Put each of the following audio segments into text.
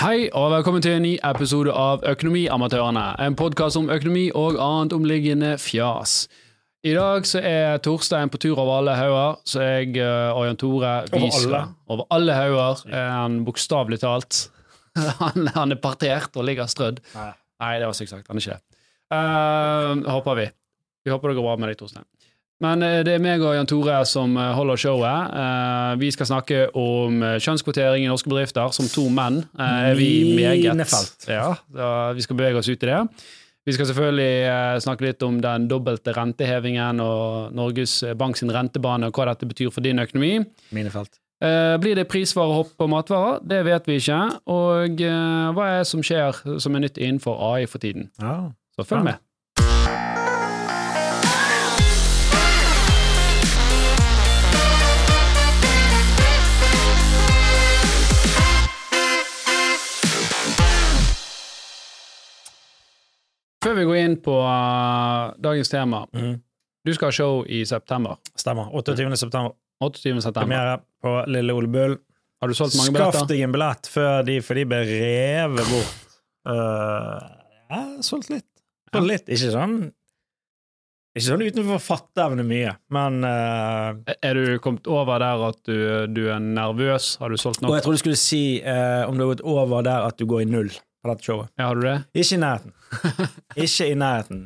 Hei og velkommen til en ny episode av Økonomiamatørene, en podkast om økonomi og annet omliggende fjas. I dag så er Torstein på tur over alle hauger, så jeg eh, og Jan Tore vi Over alle? Over alle hauger, er han bokstavelig talt. han, han er partert og ligger strødd. Nei. Nei, det var sykt sagt. Han er ikke det. Uh, håper vi. Vi håper det går bra med deg, Torstein. Men eh, det er meg og Jan Tore som eh, holder showet. Eh, vi skal snakke om kjønnskvotering i norske bedrifter. Som to menn er vi meget Ja, vi skal bevege oss ut i det. Vi skal selvfølgelig snakke litt om den dobbelte rentehevingen og Norges Bank sin rentebane, og hva dette betyr for din økonomi. Minefelt. Blir det prisvarehopp på matvarer? Det vet vi ikke. Og hva er det som skjer som er nytt innenfor AI for tiden? Ja. Så følg med. Før vi går inn på uh, dagens tema Mm. Du skal ha show i september. Stemmer. 28. september. 28. september. Premiere på Lille Ole Bull. Har du solgt mange Skaff billetter? deg en billett før de, for de ble revet bort. Uh, jeg har solgt litt. Solgt litt. Ikke sånn Ikke sånn utenfor fatteevne mye, men uh, Er du kommet over der at du, du er nervøs? Har du solgt Og jeg trodde du skulle si eh, om du har gått over der at du går i null på dette showet. Ja, har du det? Ikke i nærheten. Ikke i nærheten.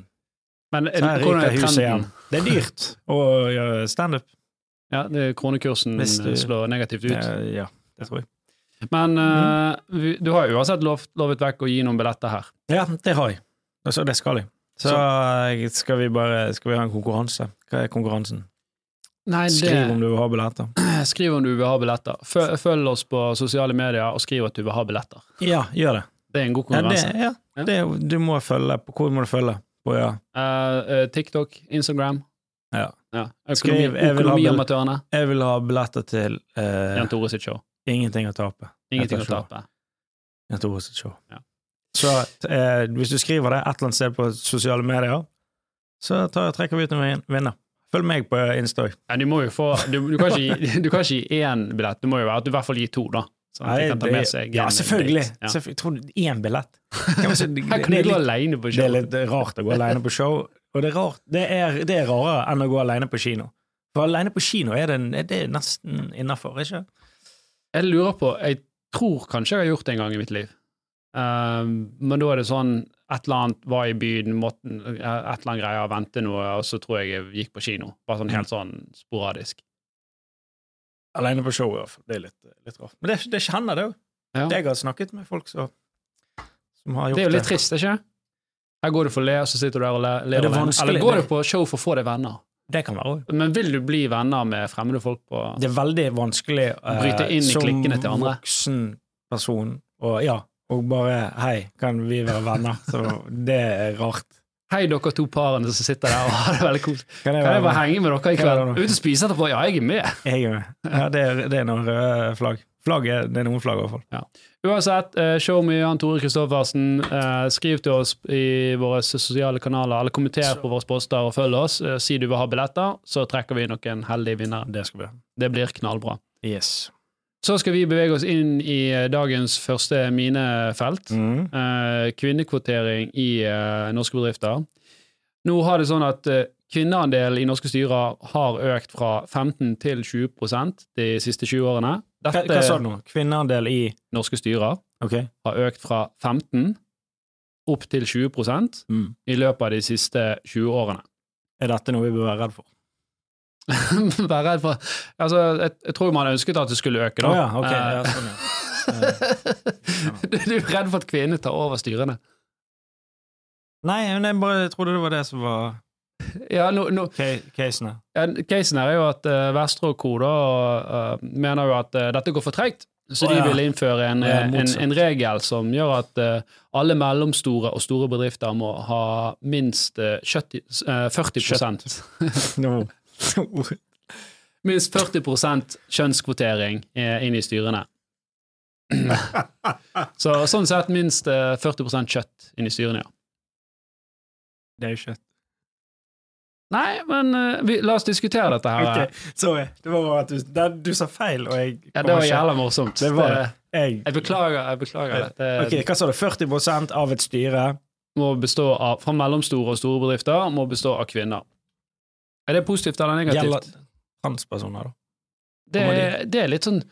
Men er, er hvordan er igjen. trenden? Det er dyrt å gjøre standup. Ja, det kronekursen du- slår negativt ut. Eh, Ja, det tror jeg. Men eh, vi- du har jo uansett lovt, lovet vekk å gi noen billetter her. Ja, det har jeg. Altså, det skal jeg. Så, så skal vi bare Skal vi ha en konkurranse? Hva er konkurransen? Nei, Skriv om du vil ha billetter. Skriv om du vil ha billetter. Følg, følg oss på sosiale medier og skriv at du vil ha billetter. Ja, gjør det. Det er en god Ja, det, ja, det du må følge på Hvor må du følge? På, ja. uh, eh, TikTok, Instagram. Ja. Ja. Skriv, Økonomi, jeg økonomiamatørene. Jeg vil ha billetter til uh, Jan Tore sitt show. Ingenting å tape. Ingenting å tape. Jan Tore sitt show. Ja. Så uh, hvis du skriver det et eller annet sted på sosiale medier, så tar, trekker vi ut en vinner. Følg meg på Insta. Ja, du må jo få Du, du, kan, ikke gi, du kan ikke gi én billett, det må jo være at du i hvert fall gir to, da. Sånn at de kan ta med seg ja, selvfølgelig. date. Ja. Selvfølgelig. Tror du én billett? Det, Her kan du gå alene på show. det er litt rart å gå alene på show, og det er, rart, det er, det er rarere enn å gå alene på kino. For alene på kino er det, er det nesten innafor, ikke? Jeg lurer på Jeg tror kanskje jeg har gjort det en gang i mitt liv. Um, men da er det sånn et eller annet var i byen, måtte, et eller annet greier, vente noe, og så tror jeg jeg gikk på kino. Bare sånn helt sånn sporadisk. Alene på show, i. Det er litt, litt rart. Men det, det kjenner det òg. Ja. Jeg har snakket med folk som, som har gjort Det det. er jo litt trist, ikke? Her går du for å le, og så sitter du der og le- ler det Eller går du på show for å få deg venner? Det kan være også. Men vil du bli venner med fremmede folk på Det er veldig vanskelig uh, Bryte inn i som klikkene til andre. voksen person og ja, og bare Hei, kan vi være venner? Så det er rart. Hei, dere to parene som sitter der og har det veldig koselig. Kan jeg Kan jeg bare henge med dere i kveld? Ut og spise etterpå? Ja, jeg er med. Jeg er med. Ja, det er, det er noen røde flagg. Flagg er, det er noen flagg, i hvert fall. Uansett, uh, show me Jan Tore Kristoffersen. Uh, skriv til oss i våre sosiale kanaler, eller kommenter på våre poster og følg oss. Uh, si du vil ha billetter, så trekker vi noen heldige vinnere. Det vi. Det blir knallbra. Yes. Så skal vi bevege oss inn i eh, dagens første minefelt. Mm. Eh, kvinnekvotering i eh, norske bedrifter. Nå har det sånn at kvinneandelen i norske styrer har økt fra 15 til 20% de siste 20 årene. Hva, Dette hva sa du nå? Kvinneandel i norske styrer okay. har økt fra 15 opp til 20 Mm. i løpet av de siste 20 årene. Er dette noe vi bør være redd for? Vær redd for Altså, jeg, jeg tror man ønsket at det skulle øke, da. Oh, ja, ok. Eh, Ja, sånn, ja. du, du er redd for at kvinner tar over styrene? Nei, men jeg bare trodde det var det som var Ja, no, no. casen her. Ja, Casen her er jo at uh, Vestre og co. da eh, mener jo at uh, dette går for tregt, så oh, de ja. vil innføre en, eh, en, en regel som gjør at uh, alle mellomstore og store bedrifter må ha minst eh, 70, eh, 40 Nå. Minst 40 kjønnskvotering eh, inn i styrene. så sånn sett minst eh, 40 kjøtt inn i styrene, ja. Det er jo kjøtt. Nei, men uh, vi, la oss diskutere dette her. Okay, sorry. Det var bare at du, det, du sa feil, og jeg Ja, det var jævla morsomt. Det var det. Jeg, Jeg beklager. jeg beklager det. Det ok, Hva sa du? 40% av et styre? må bestå av, fra mellomstore og store bedrifter må bestå av kvinner. Er det positivt eller negativt? Gjelder transpersoner, da? Det, er- det er litt sånn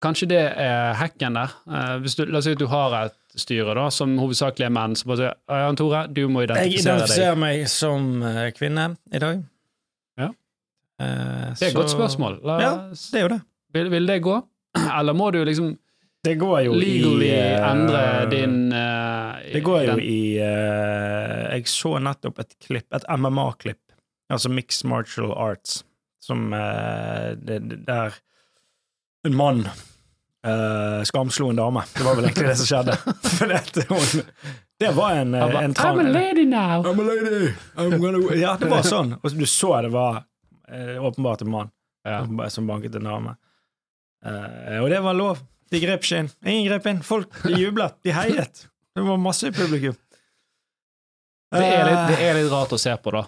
Kanskje det er hacken der. Eh, hvis du, la oss si at du har et styre da, som hovedsakelig er menn, så bare sier Jan Tore, du må Jeg identifisere deg. identifiserer meg som eh, kvinne i dag. Ja. Eh, Det er et godt spørsmål. La, Ja, det er jo det. vil, vil det gå? Eller må du liksom Det går jo legally i uh, endre din uh, Det går jo den- i uh, Jeg så nettopp et klipp, et MMA-klipp, altså Mixed Martial Arts, som uh, det, det- Der en mann uh, skamslo en dame. Det var vel egentlig det som skjedde. For det, hun, det var en, Han en trang I'm a lady now! I'm a lady. I'm gonna... Ja, det var sånn. Og du så det var uh, åpenbart en mann Ja. som, banket en dame. Uh, og det var lov. De grep ikke inn. Ingen grep inn. Folk de jublet. De heiet. Det var masse i publikum. Det er, litt, det er litt rart å se på, da.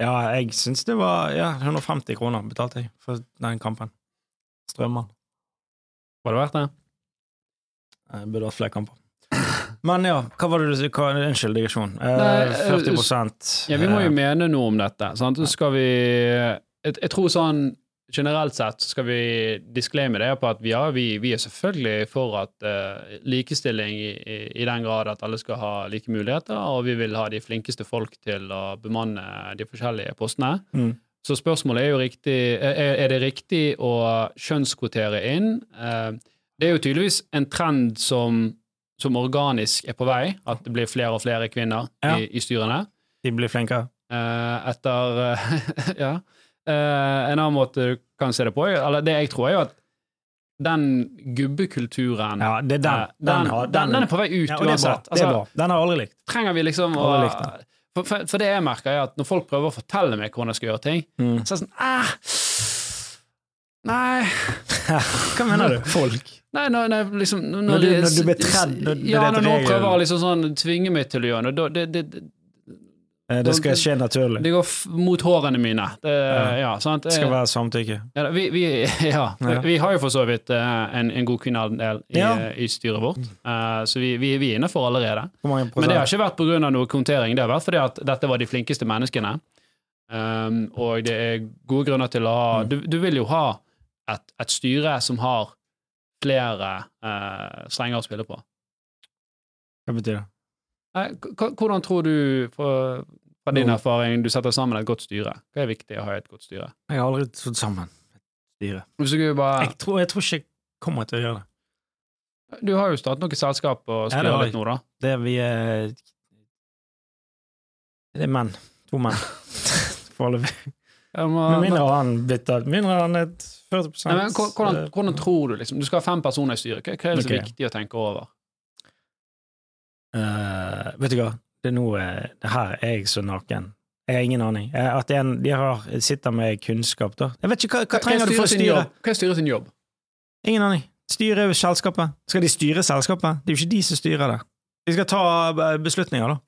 Ja, jeg syns det var ja, 150 kroner betalte jeg for den kampen. Strømmen. Var det verdt det? Jeg burde hatt flere kamper. Men ja, hva var det du sa? Unnskyld, digresjon. Eh, Nei, eh, 40% Ja, vi må jo eh, mene noe om dette. Sant? Så skal vi jeg, jeg tror sånn generelt sett så skal vi disclaime det på at ja, vi, vi er selvfølgelig for at uh, likestilling i, i, i den grad at alle skal ha like muligheter, og vi vil ha de flinkeste folk til å bemanne de forskjellige postene. Mm. Så spørsmålet er jo riktig Er, er det riktig å kjønnskvotere inn? Uh, det er jo tydeligvis en trend som, som organisk er på vei, at det blir flere og flere kvinner Ja. i, i styrene. De blir flinkere. Uh, etter Ja. Eh, en annen måte du kan se det på, eller det jeg tror, er jo at den gubbekulturen Ja, det den. eh, den, den, den er på vei ut ja, og det bra. uansett. Altså. Den har jeg aldri likt. trenger vi liksom å for, for, for det jeg merker, er at når folk prøver å fortelle meg hvordan jeg skal gjøre ting, Mm. så er det sånn ah, Nei Hva mener du? Folk? Nei, når, når, liksom, når, Når du- når du blir tredd, Ja, når noen prøver å liksom sånn tvinge meg til å gjøre noe, det, det, det, Det skal skje naturlig. det går mot hårene mine. Det, Ja. Det skal være samtykke. Ja, vi, vi, ja, vi har jo for så vidt eh, en, en god kvinneandel i, i styret vårt, uh, så vi, vi, vi er innafor allerede. Men det har ikke vært pga. noe kontering, det har vært fordi at dette var de flinkeste menneskene. Um, og det er gode grunner til å ha Mm. Du, du vil jo ha et, et styre som har flere uh, strenger å spille på. Hva betyr det? Eh, Hvordan tror du, fra, fra din erfaring, du setter sammen et godt styre? Hva er viktig å ha i et godt styre? Jeg har aldri stått sammen et styre. Bare, Jeg tror, jeg tror ikke jeg kommer til å gjøre det. du har jo startet noe selskap og styrer ja, litt nå, da. Det vi er Det er menn. To menn. Foreløpig. Ja, men- Med mindre han bytter Mindre han er 40 Nei, men hvordan, hvordan tror du liksom Du skal ha fem personer i styret. Hva, er det er viktig å tenke over? Uh, Vet du hva? Det er nå det Her er jeg så naken. Jeg har ingen aning. At en, de har, sitter med kunnskap, da. Jeg vet ikke, hva, hva trenger du for å styre? Hva er styret sin jobb? Ingen aning. Styre selskapet. Skal de styre selskapet? Det er jo ikke de som styrer det. De skal ta eh, beslutninger, da.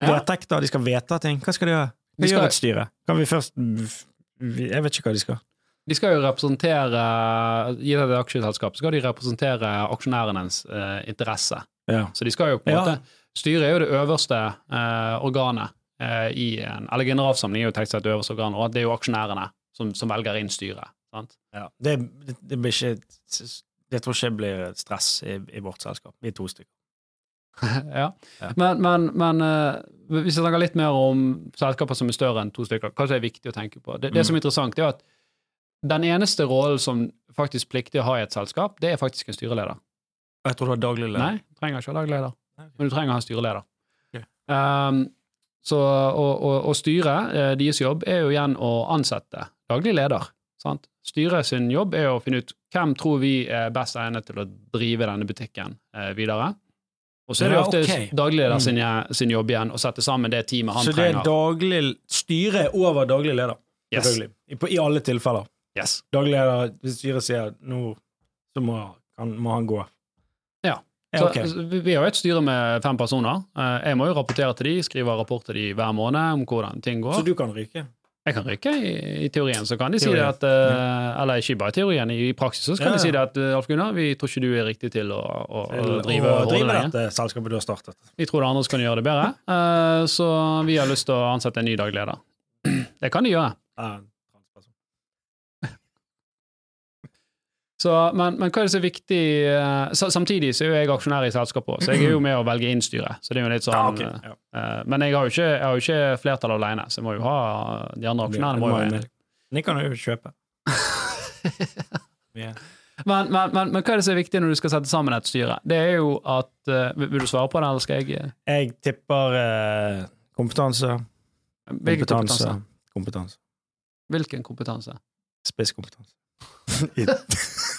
Ja. De skal vedta ting. Hva skal de gjøre? De skal- gjør et styre? Kan vi først Jeg vet ikke hva de skal. De skal jo representere er et aksjeselskap, skal de representere aksjonærenes eh, interesse. Ja. Så de skal jo på en Ja. Styret er jo det øverste eh, organet eh, i en Eller generalforsamlingen er jo tenkt seg det øverste organet, og det er jo aksjonærene som, som velger inn styret. Sant? Ja. Det, det, det blir ikke Det tror ikke det blir stress i, i vårt selskap. Vi er to stykker. ja. Ja. Men, men, men eh, hvis jeg snakker litt mer om selskaper som er større enn to stykker, hva er er viktig å tenke på? Det, det Mm. som er interessant, er at den eneste rollen som faktisk pliktig å ha i et selskap, det er faktisk en styreleder. Jeg tror du har daglig leder. Nei, trenger ikke ha daglig ok. Men du trenger å ha en styreleder. Um, så, og, og, og styret, eh, deres jobb, er jo igjen å ansette daglig leder. Sant? Styret sin jobb er å finne ut hvem tror vi er best egnet til å drive denne butikken eh, videre. Og så er det jo ofte ok. daglig leder Mm. sin, sin jobb igjen å sette sammen det teamet han trenger. Så det er trenger. daglig Styret er over daglig leder, Yes. I, på, I alle tilfeller. Yes. Daglig leder, hvis styret sier nå, så må han, må han gå. Ja, ok. Så, vi, vi har jo et styre med fem personer. Eh, jeg må jo rapportere til de, skrive rapport til de hver måned om hvordan ting går. Så du kan ryke? Jeg kan rykke i, i teorien, så kan de si det at ja. Eller ikke bare i teorien, i, i praksis så kan Ja, de si det at eh, Alf Gunnar, vi tror ikke du er riktig til å, å, å drive å drive dette selskapet du har startet. Vi tror det andre som kan gjøre det bedre, eh, så vi har lyst til å ansette en ny dagleder. Det kan de gjøre. Ja, en transperson. Så, men, men hva er det som er viktig eh, Samtidig så er jo jeg aksjonær i selskapet òg, så jeg er jo med å velge inn styret. Så det er jo litt sånn Ja, ok. eh, Ja. eh, Men jeg har jo ikke, har jo ikke flertall alene, så jeg må jo ha de andre aksjonærene. må jo enige. De kan jo kjøpe. yeah. Men, men, men, hva er det som er viktig når du skal sette sammen et styre? Det er jo at eh, Vil du svare på det, eller skal jeg eh, Jeg tipper eh, kompetanse, Hvilken kompetanse? kompetanse. Hvilken kompetanse? Spisskompetanse.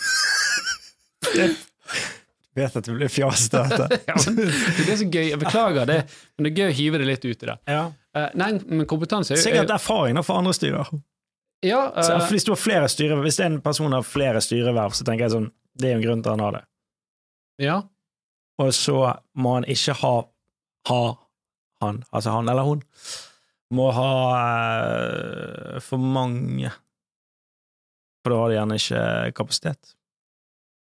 Vet at det blir fjasete, dette. Ja, det er så gøy. Jeg beklager det, men det er gøy å hive det litt ut i det. Ja. Uh, nei, men kompetanse er Sikkert erfaring da for andre styrer. Ja, uh, Så hvis du har flere styreverv, hvis en person har flere styreverv, så tenker jeg sånn Det er jo en grunn til at han har det. ja. Og så må han ikke ha ha han, altså han eller hun, må ha uh, for mange. For da har de gjerne ikke kapasitet.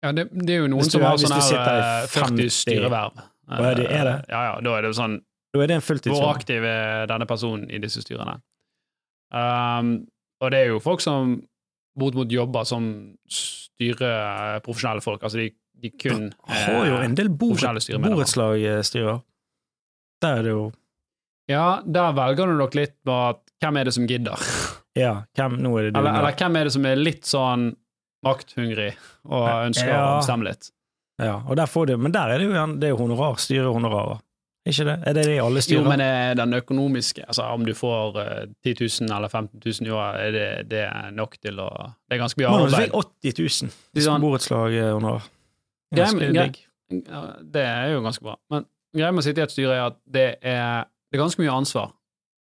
Ja det, det er jo noen som har sånn her i eh, 40 styreverv. Er det- er det? Eh, Ja, ja, da er det sånn Da er det en Hvor aktiv er denne personen i disse styrene? Um, og det er jo folk som bortimot jobber som styrer profesjonelle folk. Altså de, de kun Har jo en del borettslagstyrer. Der er det jo Ja, der velger du nok litt på at hvem er det som gidder? Ja, hvem Nå er det du Eller, eller hvem er det som er litt sånn makthungrig og ønsker Ja. å bestemme litt? Ja, og der får du, men der er det jo igjen det er jo honorar, styrehonorarer. Ikke det? Er det det i alle Jo, styrer? men er den økonomiske altså Om du får eh, 10 000 eller 15 000 i året, er det, det er nok til å Det er ganske mye arbeid. arbeid. fikk 80 000 Det er sånn- borettslaghonorar. Det er jo ganske bra. Men greia med å sitte i et styre er at det er, det er ganske mye ansvar.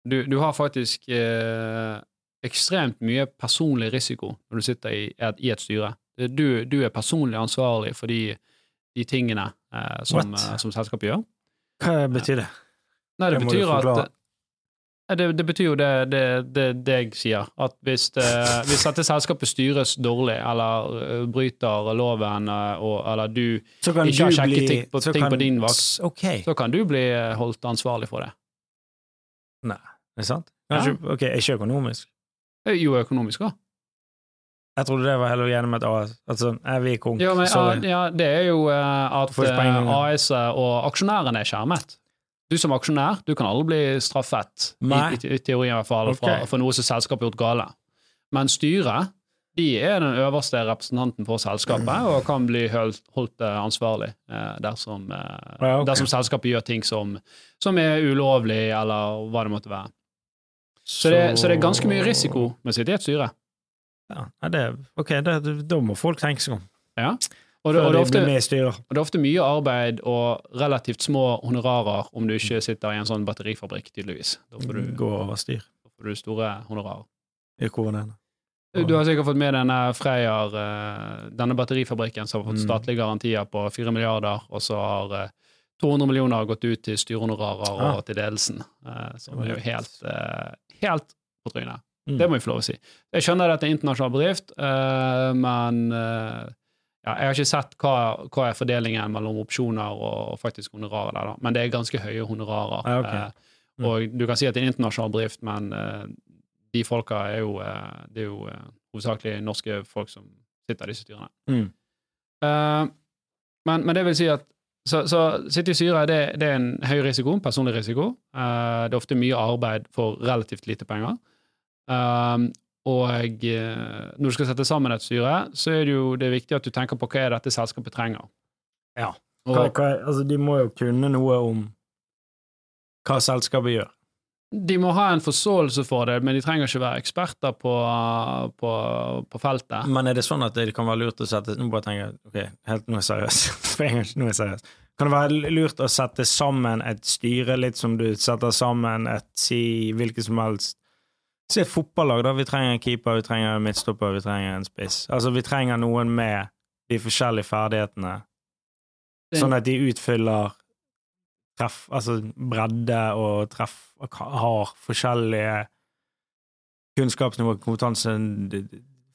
Du, du har faktisk eh, ekstremt mye personlig risiko når du sitter i et, i et styre. Du, du er personlig ansvarlig for de, de tingene eh, som, eh, som selskapet gjør. Hva betyr det? Nei, det Det betyr at forklare. Det, det betyr jo det, det, jeg sier, at hvis, det, hvis dette selskapet styres dårlig, eller eh, bryter loven, eh, og, eller du Ikke har sjekket ting på- ting kan, på din vakt. okay. Så kan du bli eh, holdt ansvarlig for det. Nei, er det sant? Kanskje, ok, Ikke økonomisk. Eh, Jo, økonomisk òg. Jeg trodde det var heller gjennom et AS. Altså, er vi konk, Ja, men, sorry. ja, det er jo eh, at eh. AS og aksjonærene er skjermet. Du som aksjonær du kan aldri bli straffet, i, Nei. i, i teorien i hvert fall, okay. for, for noe som selskapet har gjort gale. Men styret de er den øverste representanten for selskapet og kan bli holdt, ansvarlig dersom, dersom selskapet gjør ting som, som er ulovlig, eller hva det måtte være. Så det, så det er ganske mye risiko med å sitte i et styre. Ja, det, ok, det, da må folk tenke seg om. Ja. Og, det, og, det ofte, og det er ofte mye arbeid og relativt små honorarer om du ikke sitter i en sånn batterifabrikk, tydeligvis. Da får du, Gå over styr. da får du store honorarer. I koronaen. Du har sikkert fått med denne Freyr, eh, denne batterifabrikken som har fått Mm. statlige garantier på 4 milliarder, og så har eh, 200 millioner gått ut til styrehonorarer Ah. og til ledelsen, eh, som er jo helt, eh, helt på trynet. Mm. Det må vi få lov å si. Jeg skjønner at det er en internasjonal bedrift, uh, men uh, ja, jeg har ikke sett hva, hva er fordelingen mellom opsjoner og faktisk honorarer der, da. men det er ganske høye honorarer. Ja, ok. eh, Mm. og du kan si at det er en internasjonal bedrift, men de folka er jo, det er jo hovedsakelig norske folk som sitter i disse styrene. Mm. Men, men det vil si at så, så styret det, det er en høy risiko, en personlig risiko. Uh, det er ofte mye arbeid for relativt lite penger. Uh, og uh, når du skal sette sammen et styre, så er det jo det er viktig at du tenker på hva er dette selskapet trenger. Ja. Og, Hva, hva, altså, de må jo kunne noe om hva selskapet gjør. De må ha en forståelse for det, men de trenger ikke være eksperter på, på, på feltet. Men er det sånn at det kan være lurt å sette Nå bare tenker jeg, ok, helt nå er jeg seriøs. Nå er jeg seriøs. Kan det være lurt å sette sammen et styre, litt som du setter sammen et si hvilket som helst Si et fotballag, da. Vi trenger en keeper, vi trenger en midtstopper, vi trenger en spiss. Altså, vi trenger noen med de forskjellige ferdighetene. Sånn at de utfyller treff, altså bredde og treff, har forskjellige kunnskapsnivå, kompetanse,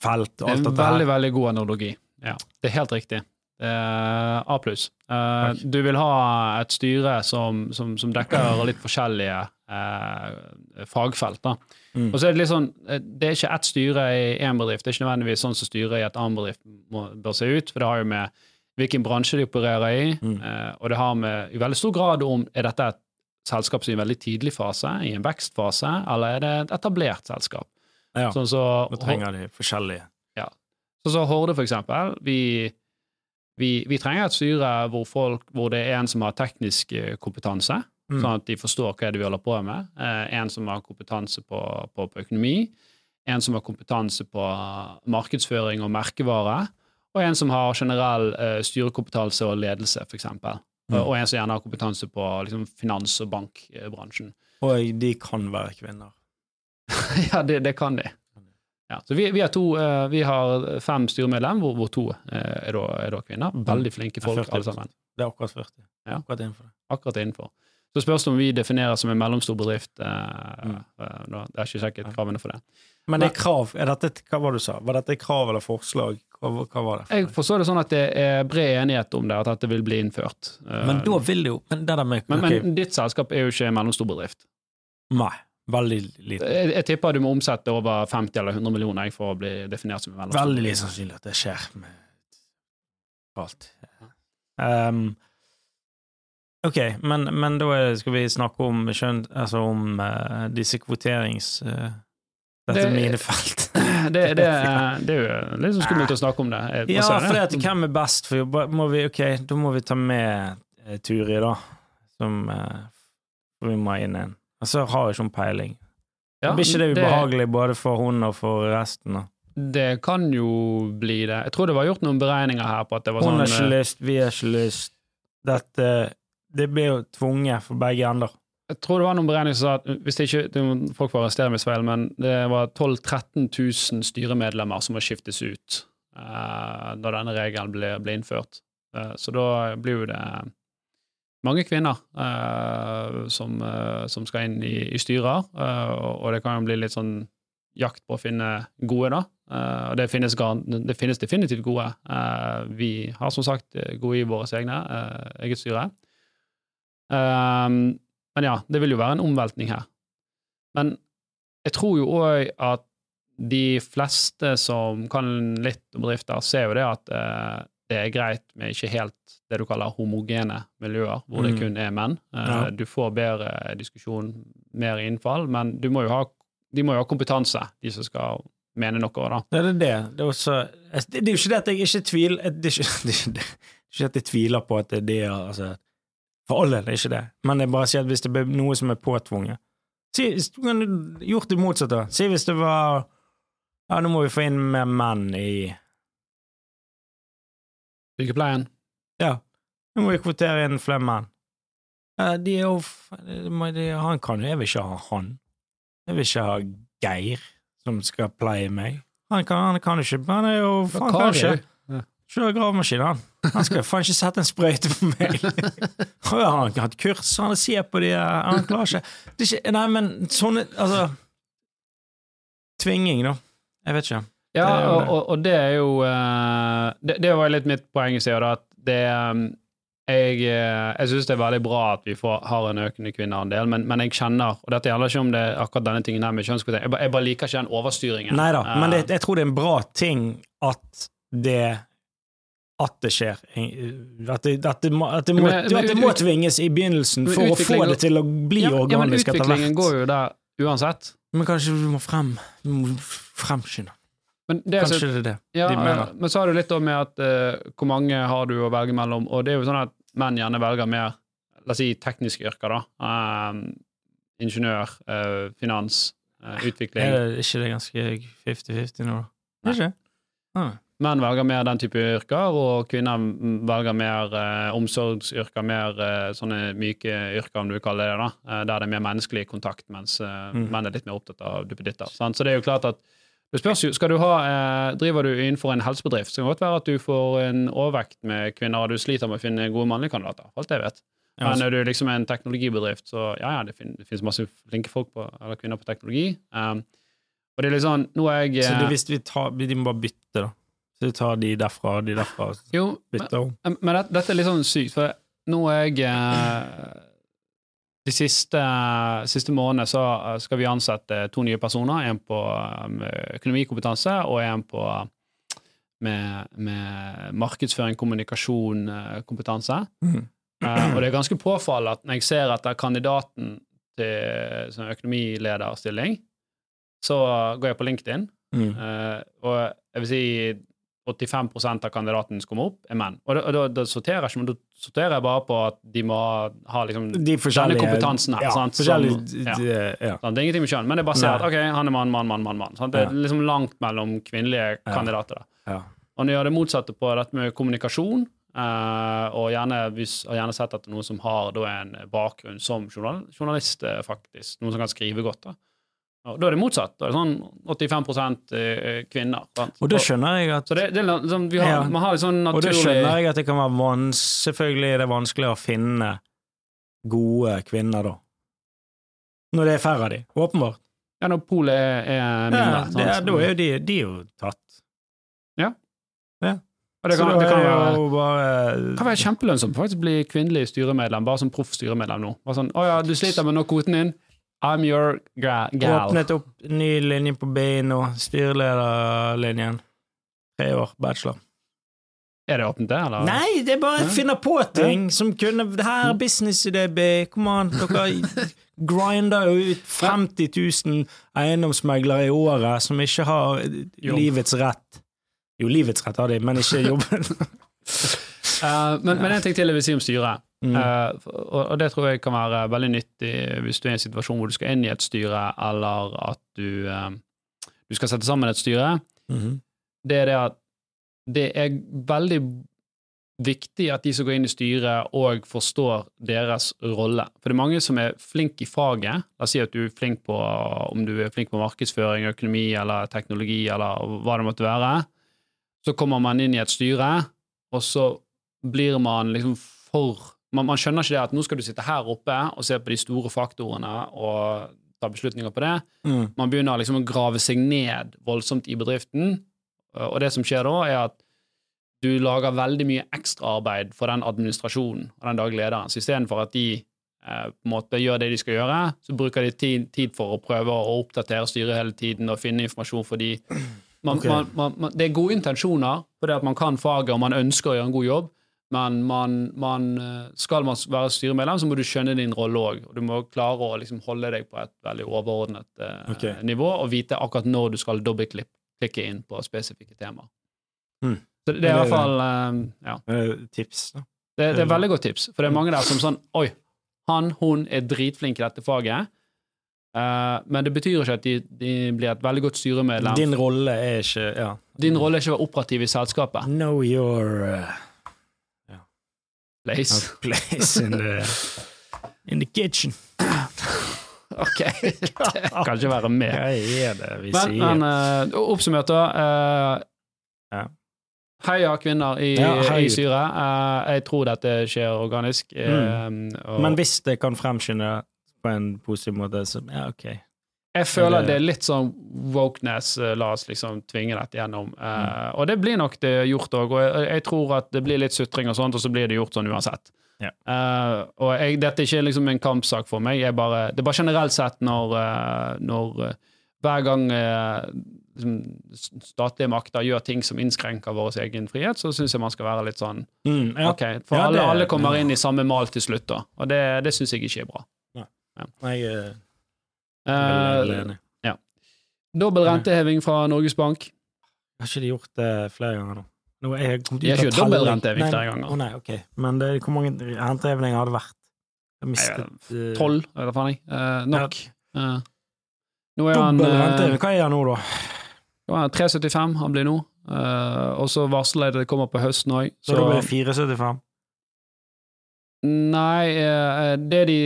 felt og Det er alt en dette veldig, her. veldig god analogi. Ja, det er helt riktig. Uh, A pluss. Uh, du vil ha et styre som, som, som dekker litt forskjellige uh, fagfelt. da. Mm. Og så er Det litt sånn, eh, det er ikke ett styre i én bedrift, det er ikke nødvendigvis sånn som styret i et annet bedrift må, bør se ut. for det har jo med hvilken bransje de opererer i, Mm. eh, og det har med i veldig stor grad om er dette et selskap som er i en veldig tidlig fase, i en vekstfase, eller er det et etablert selskap. Ja, Sånn så, nå trenger de forskjellige. Sånn som Horde, for eksempel. Vi, vi, vi trenger et styre hvor, folk, hvor det er en som har teknisk eh, kompetanse, Mm. sånn at de forstår hva det vi holder på med. Eh, en som har kompetanse på, på, på økonomi. En som har kompetanse på markedsføring og merkevare. Og en som har generell uh, styrekompetanse og ledelse, eksempel. Mm. Og en som gjerne har kompetanse på liksom, finans- og bankbransjen. Og de kan være kvinner. ja, det, det kan de. Ja, så vi, vi, har to, uh, vi har fem styremedlem, hvor, hvor to uh, er, da, er da kvinner. Veldig flinke folk, alle sammen. Det er akkurat 40. Ja. Akkurat innenfor. Akkurat innenfor. Så spørs det om vi definerer som en mellomstor bedrift. Mm. Det er ikke sjekket kravene for det. Men det er krav. Er dette, hva var det du sa? Var dette et krav eller forslag? Hva, hva var det? for Jeg forstår det sånn at det er bred enighet om det, at dette vil bli innført. Eh, Men da vil det jo Men det med men, okay. men ditt selskap er jo ikke en mellomstor bedrift. Nei. Veldig lite. Jeg, jeg tipper du må omsette over 50 eller 100 millioner for å bli definert som en mellomstor Veldig lite sannsynlig at det skjer med alt. Um, ok, men, men da skal vi snakke om skjønt, altså om uh, disse kvoterings... eh, dette Det- minefelt. Det, det, er- det er jo litt skummelt å snakke om det. Ja, for det hvem er best for jobb? Må vi, ok, da må vi ta med eh, Turi, da. Som eh, vi må inn en. Så har ikke hun peiling. Ja, Blir ikke det ubehagelig både for hun og for resten? da? Det kan jo bli det. Jeg tror det var gjort noen beregninger her på at det var Hun sånn har ikke eh, lyst, vi har ikke lyst. Dette Det blir jo tvunget for begge ender. Jeg tror det var noen beregninger som sa at hvis det ikke det må Folk får arrestere meg feil, men det var 12 000-13 000 styremedlemmer som må skiftes ut uh, da denne regelen ble, ble innført. Uh, så da blir jo det mange kvinner uh, som, som skal inn i, i styrer, og det kan jo bli litt sånn jakt på å finne gode, da. Og det finnes, det finnes definitivt gode. Vi har som sagt gode i våre egne, eget styre. Um, men ja, det vil jo være en omveltning her. Men jeg tror jo òg at de fleste som kan litt om bedrifter, ser jo det at eh, det er greit med ikke helt det du kaller homogene miljøer, hvor det Mm. kun er menn. Eh, Ja. Du får bedre diskusjon, mer innfall, men du må ha, de må jo ha kompetanse, de som skal mene noe. da. Det er det. Det er, også, det er jo ikke det at jeg ikke tviler Det er ikke, det er ikke, det er ikke at jeg tviler på at det er altså, For alle, det er ikke det. Men jeg bare sier at hvis det blir noe som er påtvunget si, Du kan gjort det motsatte. Si hvis det var Ja, nå må vi få inn mer menn i Sykepleien. Ja, nå må vi kvotere inn flere menn. Ja, de er jo Han kan jo Jeg vil ikke ha han. Jeg vil ikke ha Geir som skal pleie meg. Han kan, han kan ikke Han er jo faen kan ikke kjøre gravemaskin, han. Han skal faen ikke sette en sprøyte på meg. Han har ikke hatt kurs, han ser på de Han klarer ikke det ikke Nei, men sånne Altså Tvinging, da. Jeg vet ikke. Ja, og, det. og, og det er jo eh, det, det var litt mitt poeng i sted, at det um, Jeg, eh, jeg syns det er veldig bra at vi får, har en økende kvinneandel, men, men jeg kjenner Og dette gjelder ikke om det akkurat denne tingen her med kjønnskvotering, jeg, jeg bare liker ikke den overstyringen. Nei da, men det, Eh, jeg tror det er en bra ting at det at det skjer. At det, at det, må, at det, må, Men- men må tvinges i begynnelsen for å få det til å bli ja, ja, men utviklingen går jo der uansett. Men kanskje du må frem Du må fremskynde. Er så- Kanskje det er det ja, de mener. men så har du litt med at uh, hvor mange har du å velge mellom, og det er jo sånn at menn gjerne velger mer la oss si tekniske yrker, da. Um, ingeniør, uh, finans, uh, utvikling. Er det ikke det ganske 50-50 nå, da? Er ikke? Ah. Menn velger mer den type yrker, og kvinner velger mer eh, omsorgsyrker, mer eh, sånne myke yrker, om du vil kalle det det, da, eh, der det er mer menneskelig kontakt, mens eh, Mm. menn er litt mer opptatt av duppeditter. Så det er jo klart at Det spørs jo, skal du ha, eh, Driver du innenfor en helsebedrift, så kan det godt være at du får en overvekt med kvinner, og du sliter med å finne gode mannlige kandidater. Alt jeg vet. Men altså, er du liksom en teknologibedrift, så ja, ja, det, fin det finnes masse flinke folk på, eller kvinner på teknologi. Um, og det er litt sånn Nå er jeg så det, hvis vi tar De må bare bytte, da. Så du tar de derfra og de derfra. og Jo, men, om. men dette, dette er litt sånn sykt, for nå er jeg eh, De siste, siste månedene så eh, skal vi ansette to nye personer. En på eh, økonomikompetanse og en på med, med markedsføring, kommunikasjon, eh, kompetanse. Mm. Eh, og det er ganske påfallende at når jeg ser etter kandidaten til sånn økonomilederstilling, så går jeg på LinkedIn, Mm. eh, og jeg vil si 85 av kandidatene som kommer opp, er menn. Og da, da, da sorterer jeg ikke, men da sorterer jeg bare på at de må ha liksom De denne kompetansen her, Ja, sant, som- ja. ja. sant? Det er ingenting med kjønn, men det er bare å at ok, han er mann, mann, mann, mann. mann sant? Det er liksom langt mellom kvinnelige kandidater. da. Ja. Og når jeg gjør det motsatte på dette med kommunikasjon, eh, og gjerne, hvis, og gjerne sett etter noen som har da, en bakgrunn som journal, journalist, eh, faktisk, noen som kan skrive godt, da. Og da er det motsatt. Da er det sånn 85 eh, kvinner. Sant? Og da skjønner jeg at så det, det er liksom, vi har, Ja. man har sånn naturlig... Og da skjønner jeg at det kan være vans Selvfølgelig er det vanskelig å finne gode kvinner, da. Når det er færre av de. Åpenbart. Ja, når polet er, er mindre. Ja, det, er- da er jo de, de er jo tatt. Og det kan, det kan være bare kan være kjempelønnsomt faktisk bli kvinnelig styremedlem, bare som proff styremedlem nå. Bare sånn, 'Å ja, du sliter med å nå kvoten din. I'm your gal'. Åpnet opp ny linje på BI nå. Styrelederlinjen. Tre år, bachelor. Er det åpent, det? Eller? Nei, det er bare jeg å finne på ting som kunne Det her er businessidé, B. Kom an, dere grinder jo ut 50 000 eiendomsmeglere i året som ikke har Jobb. livets rett. Jo, livets rett har de, men ikke jobben. uh, men, men en ting til jeg vil si om styret. Mm. Uh, og, det tror jeg kan være veldig nyttig hvis du er i en situasjon hvor du skal inn i et styre, eller at du, uh, du skal sette sammen et styre. Mhm. Det er det at det er veldig viktig at de som går inn i styret, òg forstår deres rolle. For det er mange som er flinke i faget. La oss si at du er flink på om du er flink på markedsføring, økonomi eller teknologi eller hva det måtte være. Så kommer man inn i et styre, og så blir man liksom for man, man skjønner ikke det at nå skal du sitte her oppe og se på de store faktorene og ta beslutninger på det. Mm. Man begynner liksom å grave seg ned voldsomt i bedriften, og det som skjer da, er at du lager veldig mye ekstraarbeid for den administrasjonen og den daglige lederen. Så istedenfor at de eh, på en måte gjør det de skal gjøre, så bruker de tid, tid for å prøve å oppdatere styret hele tiden og finne informasjon for de. Man, Ok. man, man, man, det er gode intensjoner, fordi at man kan faget og man ønsker å gjøre en god jobb, men man, man, eh, skal man være styremedlem, så må du skjønne din rolle òg. Og du må klare å liksom holde deg på et veldig overordnet eh, okay. nivå og vite akkurat når du skal dobbeltklikke inn på spesifikke temaer. Mm. Så det, det er i hvert fall eh, ja. Eh, Tips, da. Det, det er veldig godt tips, for det er mange der som sånn Oi, han, hun er dritflink i dette faget, Eh, men det betyr ikke at de, de blir et veldig godt styremedlem. Din, Din rolle er ikke Ja. rolle er ikke å være operativ i selskapet. Know your Place. place in the, in the kitchen. Ok, det kan ikke være med. Hva er det vi Men, sier? men uh, oppsummert, da. Uh, Ja. Heia kvinner i, Ja, hei. i styret. Uh, jeg tror dette skjer organisk. eh, og Men hvis det kan fremskynde på en positiv måte, så ja, ok. Jeg føler det- er litt sånn wokeness. eh, La oss liksom tvinge dette gjennom. Mm. Og det blir nok det gjort òg. Og jeg, jeg tror at det blir litt sutring og sånt, og så blir det gjort sånn uansett. Yeah. Uh, og jeg, dette er ikke liksom en kampsak for meg. Jeg bare, det er bare generelt sett når, eh, når hver gang liksom, statlige makter gjør ting som innskrenker vår egen frihet, så syns jeg man skal være litt sånn Mm, ja. OK, for Ja, alle, alle kommer ja. inn i samme mal til slutt, da. Og det, det syns jeg ikke er bra. Nei. er Eh, veldig ja. Dobbel renteheving fra Norges Bank. Har ikke de gjort det flere ganger nå? nå er jeg kommet ut av gjort dobbel renteheving flere ganger. Å nei, ok. Men det, hvor mange rentehevinger har det vært? Jeg mistet eh, Tolv, eller faen jeg. Eh, nok. Ja. nå er han eh, renteheving. Hva er han nå, da? nå er han 3,75 han blir nå. Og så varsler jeg det kommer på høsten òg. Så, da blir det 4,75? Nei, eh, det de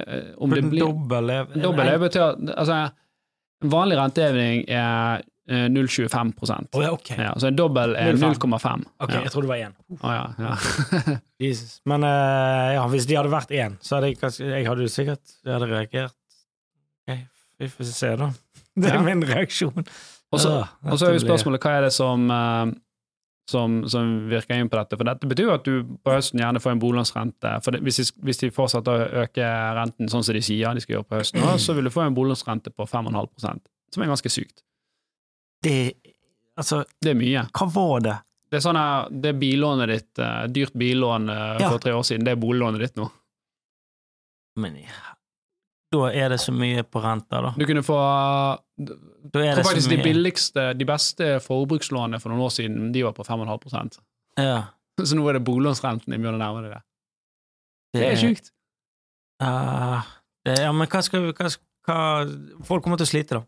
eh, Om det blir Dobbel betyr Altså, vanlig renteheving er eh, 0,25 oh, ja, okay. ja, Så en dobbel er 0,5. 0,5. Ok, ja. Jeg trodde det var én. Oh, ja, ja. Jesus. Men uh, ja, hvis de hadde vært én, så hadde jeg Jeg hadde sikkert jeg hadde reagert. Ok, vi får se, da. Det er min reaksjon. Og så Ja, er jo spørsmålet hva er det som, eh, som, som virker inn på dette. For dette betyr jo at du på høsten gjerne får en boliglånsrente. For det, hvis, de, hvis de fortsetter å øke renten sånn som de sier de skal gjøre på høsten, så vil du få en boliglånsrente på 5,5% som er ganske sykt. Det Altså, Det er mye. hva var det? Det er sånn her, det billånet ditt, eh, dyrt billån for Ja. tre år siden, det er boliglånet ditt nå. Men da er det så mye på renta, da. Du kunne få Da er det faktisk de billigste, de beste forbrukslånene for noen år siden, de var på 5,5% ja, Så nå er det boliglånsrenten de begynner å nærme deg det. Det er sjukt. Uh, det, ja, men hva skal vi hva, hva, Folk kommer til å slite, da.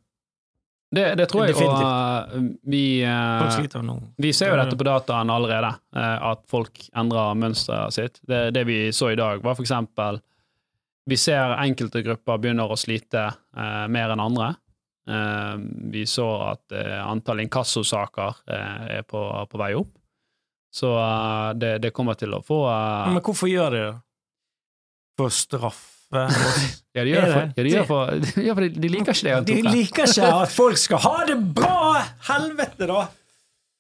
Det, det tror jeg, Definitivt. og vi, uh, vi ser jo dette på dataen allerede, uh, at folk endrer mønsteret sitt. Det, det vi så i dag, var for eksempel Vi ser enkelte grupper begynner å slite eh, mer enn andre. Eh, vi så at eh, antall inkassosaker uh, er på, på vei opp. Så uh, det, det kommer til å få uh, Men hvorfor gjør de det? For straffe? Ja, de gjør det det? ja, de gjør for, ja, for de, de liker ikke det. De liker ikke at folk skal ha det bra! Helvete, da!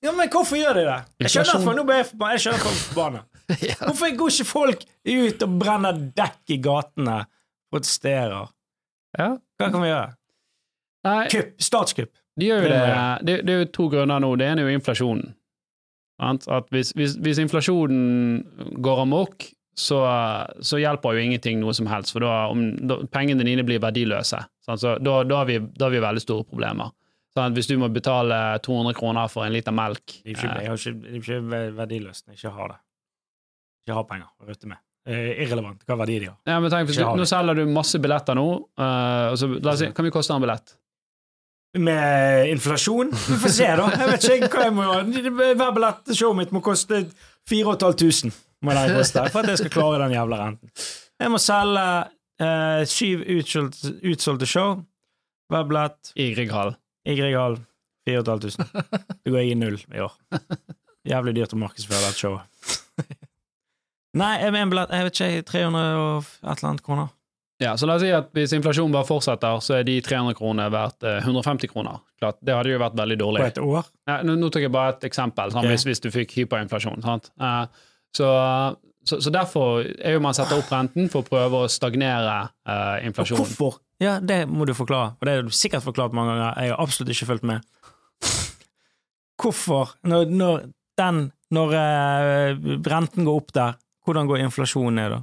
Ja, men hvorfor gjør de det? Jeg skjønner at folk, nå ble jeg forbanna. Ja. Hvorfor går ikke folk ut og brenner dekk i gatene, protesterer? Ja. Hva kan vi gjøre? Nei, Kupp. Statskupp. De gjør jo Det det. Det, er jo to grunner nå. Det ene er jo inflasjonen. At hvis, hvis, hvis inflasjonen går amok, så, så hjelper jo ingenting noe som helst, for da, om, da pengene dine blir verdiløse. Sant? Så da, da, har vi, da har vi veldig store problemer. Sant? Hvis du må betale 200 kroner for en liter melk Det er ikke, eh, ikke verdiløst når jeg ikke har det. Ikke har penger å rutte med. Eh, irrelevant hva verdi de har. ja, men tenk, du, Nå selger du masse billetter nå, Uh, så, la oss si, kan vi koste en billett? Med inflasjon? Vi får se, da. Jeg vet ikke hva jeg må gjøre. Hver billett til showet mitt må koste 4500 må den koste for at jeg skal klare den jævla renten. Jeg må selge uh, syv utsolgte, utsolgte show. Hver billett I Grieghall. i Grieghall. 4500. Det går jeg i null i år. Jævlig dyrt å markedsføre dette showet. Nei, jeg vet ikke, 300 og et eller annet kroner. Ja, så la oss si at hvis inflasjonen bare fortsetter, så er de 300 kroner verdt eh, 150 kroner. Klart, det hadde jo vært veldig På dårlig. et år. Ja, nå, nå tok jeg bare et eksempel, sånn, Ok. hvis, hvis du fikk hyperinflasjon. Sant? Eh, så, så, så derfor er jo man setter opp renten for å prøve å stagnere eh, Og inflasjonen. hvorfor? Ja, det må du forklare. Og det har du sikkert forklart mange ganger. Jeg har absolutt ikke fulgt med. Hvorfor? Når, når den Når eh, renten går opp der, hvordan går inflasjonen ned da?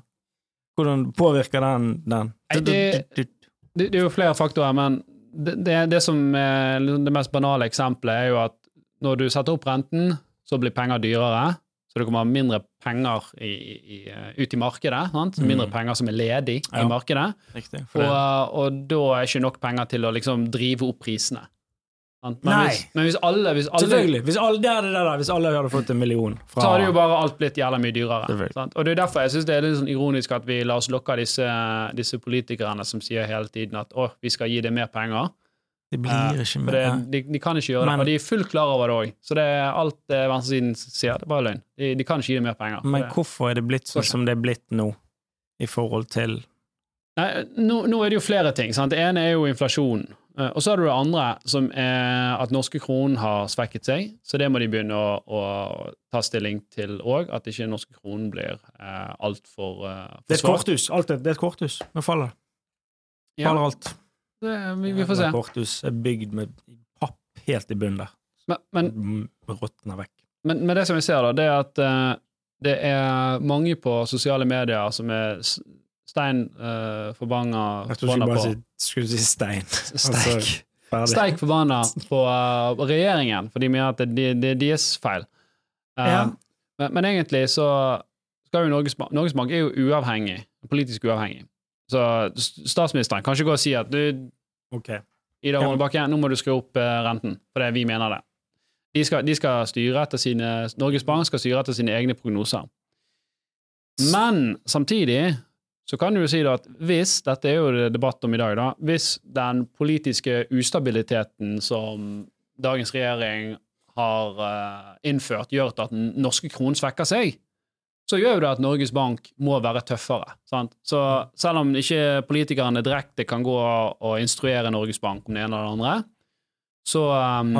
Hvordan påvirker den den? Det- Det, det er jo flere faktorer, men det, det, som er det mest banale eksempelet, er jo at når du setter opp renten, så blir penger dyrere. Så det kommer mindre penger i, i, ut i markedet. Sant? Mindre Mm. penger som er ledig Ja. i markedet. Riktig. Og, og da er ikke nok penger til å liksom drive opp prisene. Men, hvis, men hvis alle, hvis alle Selvfølgelig. Hvis alle, det er det der, hvis alle hadde fått en million fra så hadde jo bare alt blitt jævla mye dyrere. Sant? Og det er derfor jeg syns det er litt sånn ironisk at vi lar oss lokke av disse, disse politikerne som sier hele tiden at å, vi skal gi det mer penger. Det blir Eh, ikke mer. det, de, de kan ikke gjøre Men- det, og de er fullt klar over det òg. Så det er alt det venstresiden sier, det er bare løgn. De, de kan ikke gi det mer penger. Men Det- hvorfor er det blitt sånn som det er blitt nå, i forhold til Nei, nå, nå er det jo flere ting. Sant? Det ene er jo inflasjonen. Eh, Og så har du det andre, som er at norske kronen har svekket seg. Så det må de begynne å, å ta stilling til òg, at ikke norske kronen blir eh, altfor uh, Det er et korthus. Alt er, det er et korthus. Nå faller det. Ja, Faller alt. det, vi, vi får se. Et Korthus er bygd med papp helt i bunnen der. Men, men, Mm, Råtner vekk. men, men det som vi ser, da, det er at eh, det er mange på sosiale medier som er stein uh, forbanna Jeg trodde du bare skulle si stein. Steik. Altså. Steik forbanna på uh, regjeringen, for de mener at det, det er deres feil. Uh, Ja. men, men egentlig så skal jo Norges Norges Bank er jo uavhengig, politisk uavhengig. Så statsministeren kan ikke gå og si at du, okay. Ida Ja. Nå må du skru opp renten, fordi vi mener det. De skal, de skal styre etter sine, Norges Bank skal styre etter sine egne prognoser. Men samtidig så kan du jo si at hvis, dette er jo det debatt om i dag, da, hvis den politiske ustabiliteten som dagens regjering har eh, innført, gjør at den norske kronen svekker seg, så gjør jo det at Norges Bank må være tøffere. Sant? Så selv om ikke politikerne direkte kan gå og instruere Norges Bank om det ene eller det andre, så, um,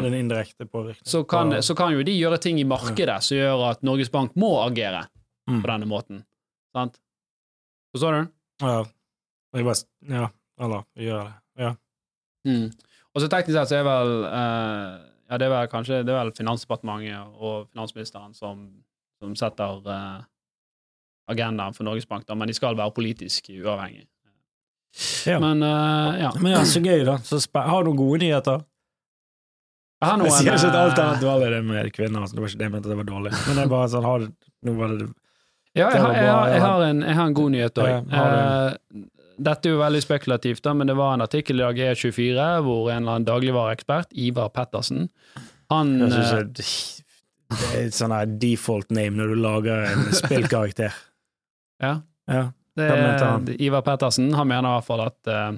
så, kan, så kan jo de gjøre ting i markedet som gjør at Norges Bank må agere Mm. på denne måten. Sant? Forstår du? Ja. Jeg bare, ja. Eller gjør det. Ja. Mm. Og så teknisk sett så er vel uh, Ja, det er vel kanskje det er vel Finansdepartementet og finansministeren som, som setter uh, agendaen for Norges Bank, da, men de skal være politisk uavhengig. Ja. Men uh, ja. Men ja, så gøy, da. Så spe har du noen gode nyheter? Jeg har Jeg sier ikke at alt annet dårlig det med kvinner. Altså. Det var ikke det jeg mente det var dårlig. Men det er bare sånn, har du Nå var det Ja, jeg har, jeg, har, jeg, har en, jeg har en god nyhet òg. Ja, dette er jo veldig spekulativt, da, men det var en artikkel i dag E24 hvor en eller annen dagligvareekspert, Ivar Pettersen, han Jeg eh, synes det, det er et sånn default name når du lager en spillkarakter. Ja. Ja. Det, Hva? Ivar Pettersen han mener i hvert fall at uh,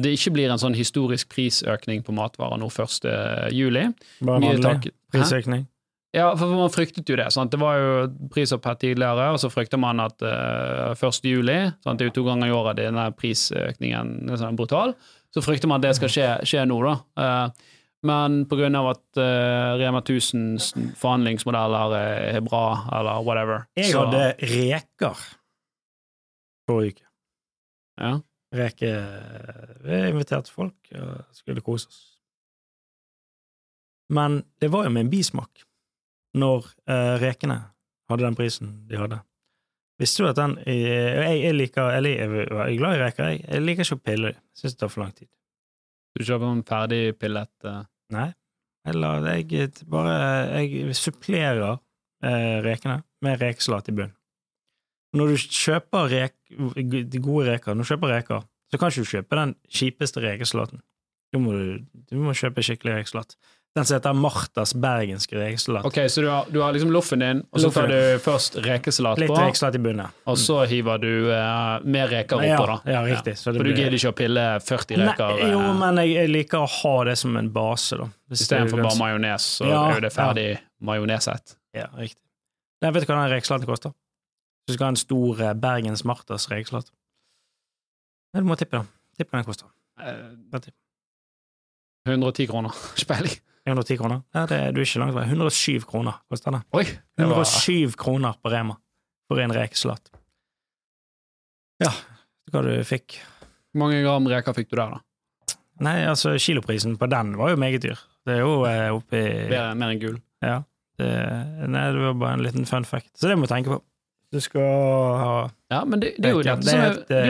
det ikke blir en sånn historisk prisøkning på matvarer nå 1. juli. Bare vanlig prisøkning. Ja, for man fryktet jo det. Sant? Det var jo prisopp her tidligere, og så frykter man at uh, 1. juli sant? Det er jo to ganger i året denne prisøkningen er sånn brutal. Så frykter man at det skal skje, skje nå, da. Uh, men av at uh, Rema 1000s forhandlingsmodeller er, er bra, eller whatever Jeg så- hadde reker forrige uke. ja. Reker Vi inviterte folk og skulle kose oss. Men det var jo med en bismak når eh, rekene hadde den prisen de hadde. Visste du at den Jeg, jeg liker Jeg, jeg er glad i reker, jeg. Jeg liker ikke å pille dem. Syns det tar for lang tid. Du kjøper en ferdig pillet uh... Nei. Eller jeg bare Jeg supplerer eh, rekene med rekesalat i bunnen. Når du kjøper rek, de gode reker, når du kjøper reker, så kan ikke du kjøpe den kjipeste rekesalaten. Du må du, du må kjøpe skikkelig rekesalat. Den som heter Martas bergenske rekesalat. Ok, så du har, du har liksom loffen din, og så tar du først rekesalat Litt på, rekesalat i bunnen. og så hiver du eh, mer reker ja, oppå, da. ja, riktig. Så For du gidder ikke å pille 40 reker Nei, jo, eh, men jeg, jeg liker å ha det som en base, da. Istedenfor bare majones, så Ja, er jo det ferdig majoneset. Ja, riktig. Nei, vet du hva den rekesalaten koster? Du skal ha en stor eh, Bergens Martas rekesalat. Du må tippe da. Tipp hva den koster. Eh, Vet du. 110 kroner. Speiling. 110 kroner? Ja, det, du er ikke langt vei. 107 kroner koster det. Oi! Det var, 107 kroner på Rema for en rekesalat. Ja, hva du fikk. Hvor mange gram reker fikk du der, da? Nei, altså, kiloprisen på den var jo meget dyr. Det er jo eh, oppi Mer, mer enn gull. Ja. Det, nei, det var bare en liten fun fact. Så det må du tenke på. Du skal ha Ja, men det, det, er jo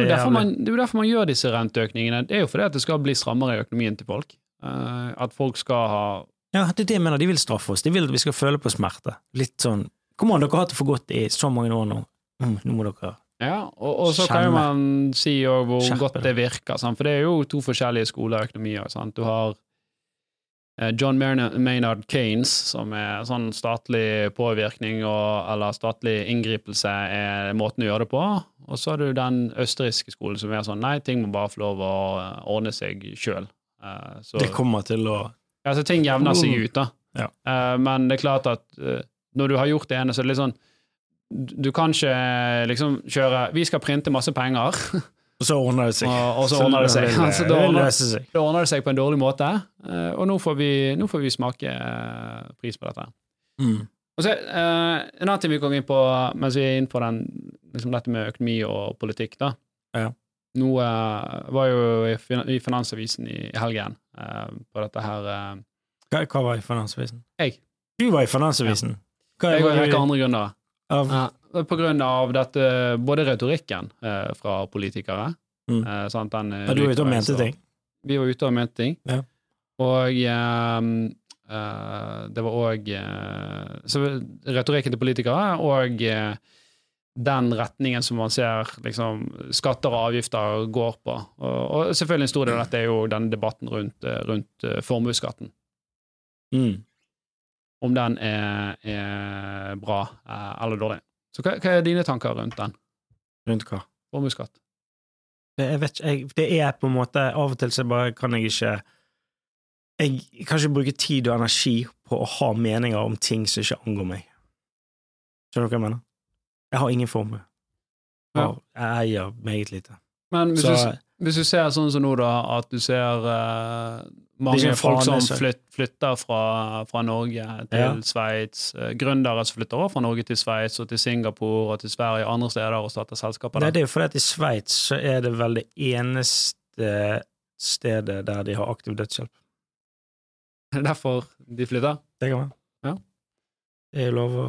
derfor man gjør disse renteøkningene. Det er jo fordi at det skal bli strammere i økonomien til folk. Eh, at folk skal ha Ja, det er det jeg mener. De vil straffe oss. De vil at vi skal føle på smerte. Litt sånn Kom an, dere har hatt det for godt i så mange år nå. Mm, nå må dere Ja, og, og så kan jo man si hvor Skjerpe godt det. virker, sant? for det er jo to forskjellige skoler av økonomier. Sant? Du har eh, John Maynard Kanes, Keynes, som er sånn statlig påvirkning og, eller statlig inngripelse er måten å gjøre det på. Og så har du den østerrikske skolen som er sånn nei, ting må bare få lov å eh, ordne seg sjøl. Det kommer til å Ja, så ting jevner seg ut, da. Ja. Eh, men det er klart at eh, når du har gjort det ene, så er det litt sånn Du kan ikke eh, liksom kjøre Vi skal printe masse penger, Og så ordner det seg. og, og så ordner det seg. vil- Altså, da, ordner, løse seg. ordner det seg på en dårlig måte, eh, og nå får vi, nå får vi smake eh, pris på dette. Mm. Og så, eh, en annen ting vi kom inn på mens vi er inne på den, liksom dette med økonomi og politikk, da. Ja. Nå var var jo i, fin i Finansavisen i, i helgen eh, på dette her eh, Hva, hva var i Finansavisen? Jeg. Du var i Finansavisen. Hva Jeg var en rekke andre grunner. av på grunn av dette, både retorikken eh, fra politikere Mm. eh, sant, den, eh, Ja, Du var ute og mente ting? Vi var ute og mente ting. Ja. Og eh, det var òg Så retorikken til politikere og eh, den retningen som man ser liksom, skatter og avgifter går på. Og, og selvfølgelig en stor del av dette er jo denne debatten rundt, eh, rundt eh, formuesskatten. Mm. Om den er, er bra eh, eller dårlig. Så hva, hva er dine tanker rundt den? Rundt hva? Formuesskatt? Det, jeg vet ikke, jeg, det er på en måte Av og til så bare kan jeg ikke Jeg kan ikke bruke tid og energi på å ha meninger om ting som ikke angår meg. Skjønner du hva jeg mener? Jeg har ingen formue. Jeg Jeg eier meget lite. Men hvis, Så- du, hvis du ser sånn som nå, da, at du ser uh, mange folk som flyt, flytter fra, fra Norge til Ja. Sveits, uh, gründere som flytter også fra Norge til Sveits og til Singapore og til Sverige og andre steder og starter selskaper Nei, det er jo fordi at i Sveits så er det vel det eneste stedet der de har aktiv dødshjelp. Det er derfor de flytter. Det kan være. Ja. Det er jo lov å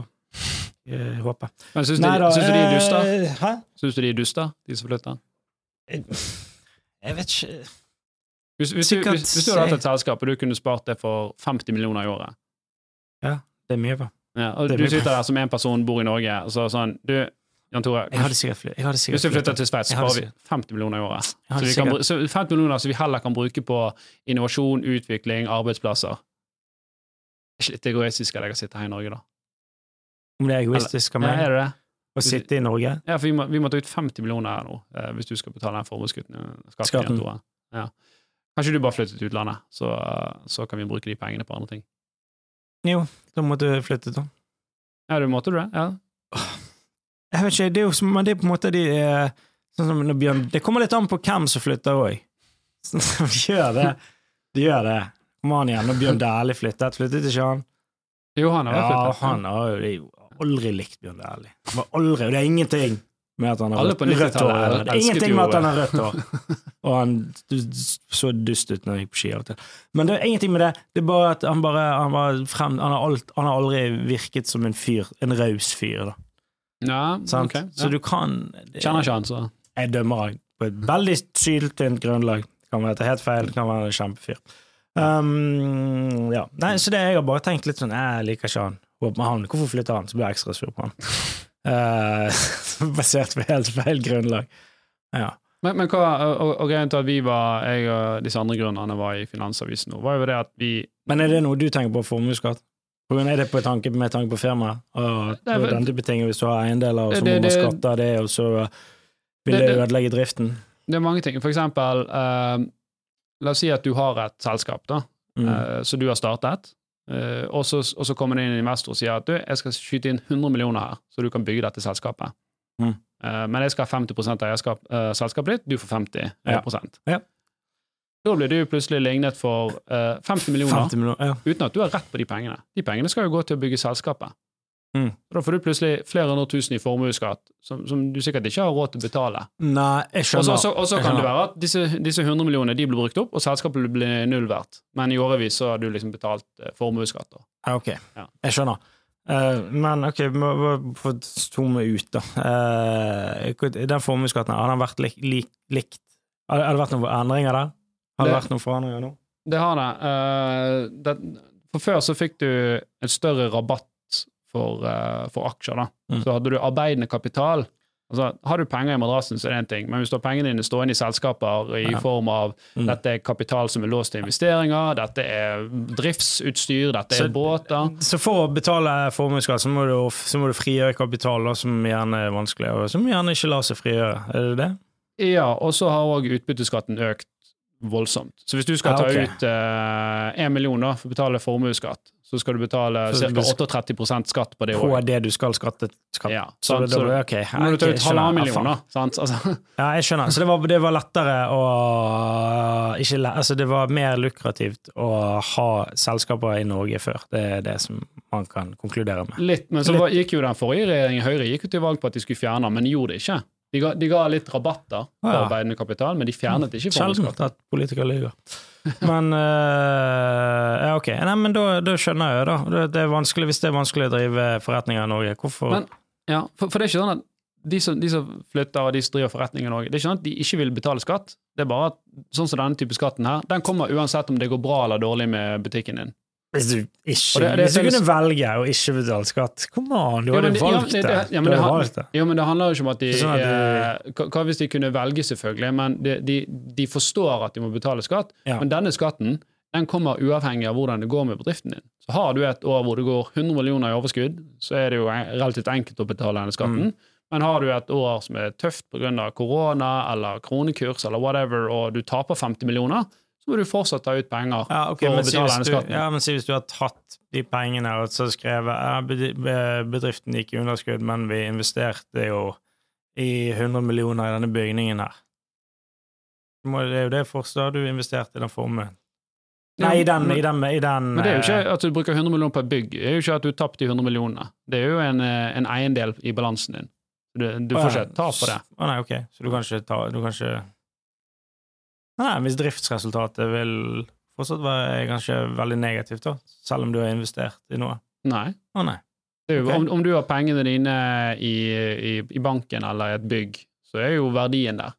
eh, håpe. Men syns du, Nei da, syns du de er dusta? eh, Hæ? Syns du de er dusta, de som flytter? Jeg vet ikke Hvis, hvis, du, hvis, hvis du hadde hatt et selskap og du kunne spart det for 50 millioner i året, Ja, Det er mye, da. ja, og du sitter der som en person, bor i Norge, og så sånn Du, Jan Tore, Jeg. Jeg hvis du flytter til Sveits, Jeg sparer vi 50 millioner i året. Så, vi kan, så 50 millioner som vi heller kan bruke på innovasjon, utvikling, arbeidsplasser. Det er ikke litt egoistisk av deg å sitte her i Norge, da? Om det er egoistisk av Ja, meg er det det? å sitte i Norge? Ja, for vi må, vi må ta ut 50 millioner her nå, eh, hvis du skal betale den formuesskatten. eh. Ja. Kanskje du bare flytter til utlandet, så, så kan vi bruke de pengene på andre ting. Jo, da måtte du flytte, da. Ja, du måtte du det? Ja. Jeg vet ikke, det er jo som, men det er på en måte de eh, sånn som når Bjørn, Det kommer litt an på hvem som flytter òg. De gjør det. De gjør det. Kom an igjen, når Bjørn Dæhlie flyttet, flyttet ikke han? Jo, han har Ja, flyttet. han har jo det jo aldri likt Bjørn Dæhlie. Aldri, og det er ingenting med at han har rødt, rødt hår. Det er ingenting med at han har rødt hår. Og han så dust ut når han gikk på ski av og til. Men det er ingenting med det. Det er bare at han bare han, var frem, han, har, alt, han har aldri virket som en fyr, en raus fyr, da. Ja, Sant? ok. Så du kan det, Kjenner ikke han, så Jeg dømmer han på et veldig syltynt grunnlag. Kan være helt feil, kan være en kjempefyr. Um, ja. Nei, så det jeg har bare tenkt litt sånn Jeg liker ikke han. Håper med han. Hvorfor flytter han? Så blir jeg ekstra sur på han. Uh, basert på helt feil grunnlag. Ja. Men, men hva, og, og greien til at vi var, jeg og disse andre grunnene var i Finansavisen nå, var jo det at vi Men er det noe du tenker på formuesskatt? Er det på tanke, med tanke på firmaet? Og, Det og den type ting, hvis du har eiendeler, og så må man skatte av det, og så vil Det- det det- ødelegge driften? Det er mange ting. For eksempel, uh, la oss si at du har et selskap da, Mm. uh, som du har startet, eh, og, så, og så kommer det inn en investor og sier at du, jeg skal skyte inn 100 millioner her, så du kan bygge dette selskapet. Mm. Uh, men jeg skal ha 50 av eierskap, uh, selskapet ditt, du får 50 Ja. ja. Da blir du plutselig lignet for eh, 50 millioner, 50 millioner, ja. uten at du har rett på de pengene. De pengene skal jo gå til å bygge selskapet. Mm. Da får du plutselig flere hundre tusen i formuesskatt, som, som du sikkert ikke har råd til å betale. Nei, jeg skjønner. og så kan det være at disse, disse 100 millionene de blir brukt opp, og selskapet blir null verdt. Men i årevis så har du liksom betalt eh, formuesskatt. Ok, Ja. jeg skjønner. Uh, men ok, vi må få zoome ut, da. Uh, den formuesskatten, har den vært lik, lik, likt? Har det har det vært noen endringer der? Har det, Det- vært noen forandringer nå? Det har det. Uh, det. For før så fikk du en større rabatt for, eh, for aksjer. da. Mm. Så hadde du arbeidende kapital. Altså, Har du penger i madrassen, så er det en ting, men hvis du har pengene dine stående i selskaper i Ja. form av Mm. dette er kapital som er låst til investeringer, dette er driftsutstyr, dette er båter Så for å betale formuesskatt, så, må du- så må du frigjøre kapital, som gjerne er vanskelig, og som gjerne ikke lar seg frigjøre. Er det det? Ja, og så har òg utbytteskatten økt voldsomt. Så hvis du skal ta ok. ut én million da, for å betale formuesskatt, så skal du betale ca. 38% skatt på det året. På det du skal skatte? skatt. Ja, så, sant, det, så- ok, Nå må du ta ut halvannen million, da. Sant? Altså, Ja, jeg skjønner. Så det var, det var lettere å ikke, Altså, det var mer lukrativt å ha selskaper i Norge før. Det er det som man kan konkludere med. litt, men så Litt. gikk jo den forrige regjeringen, Høyre, gikk jo til valg på at de skulle fjerne men de gjorde det ikke. De ga, de ga litt rabatter på Ja. arbeidende kapital, men de fjernet ikke Sjelden formuesskatt. at politikere lyver. Men uh, Ja, ok. Nei, men da, da skjønner jeg jo, da. Det, er vanskelig, hvis det er vanskelig å drive forretninger i Norge, hvorfor Men- Ja, for, for det er ikke sånn at de som, de som flytter og de som driver forretninger i Norge, det er ikke sånn at de ikke vil betale skatt. Det er bare at sånn som denne type skatten her, den kommer uansett om det går bra eller dårlig med butikken din. Hvis du, ikke, det- det hvis du kunne velge å ikke betale skatt, kom an, du hadde valgt det- ja, men det ja, men det handler jo ikke om at de, sånn at eh, hva hvis de kunne velge, selvfølgelig, men de, de, de forstår at de må betale skatt. Ja. Men denne skatten den kommer uavhengig av hvordan det går med bedriften din. Så har du et år hvor det går 100 millioner i overskudd, så er det jo relativt enkelt å betale denne skatten. Mm. Men har du et år som er tøft pga. korona eller kronekurs eller whatever, og du taper 50 millioner, så må du fortsatt ta ut penger Ja, okay, for å betale denne du, skatten. ja, men si hvis du har tatt de pengene og så skrevet ja, bedriften gikk i underskudd, men vi investerte jo i 100 millioner i denne bygningen her. Det er jo det forstår du investerte i den formuen. Nei, i den, men- i den, i den Men det er jo eh, ikke at du bruker 100 millioner på et bygg, det er jo ikke at du har tapt de 100 millionene. Det er jo en, eh, en eiendel i balansen din. Du, du får ikke ta på det. Å nei, ok. Så du kan ikke ta Du kan ikke Nei, hvis driftsresultatet vil fortsatt være kanskje veldig negativt, da, selv om du har investert i noe. Nei. Å nei. Du, okay. om, om du har pengene dine i, i, i banken eller i et bygg, så er jo verdien der.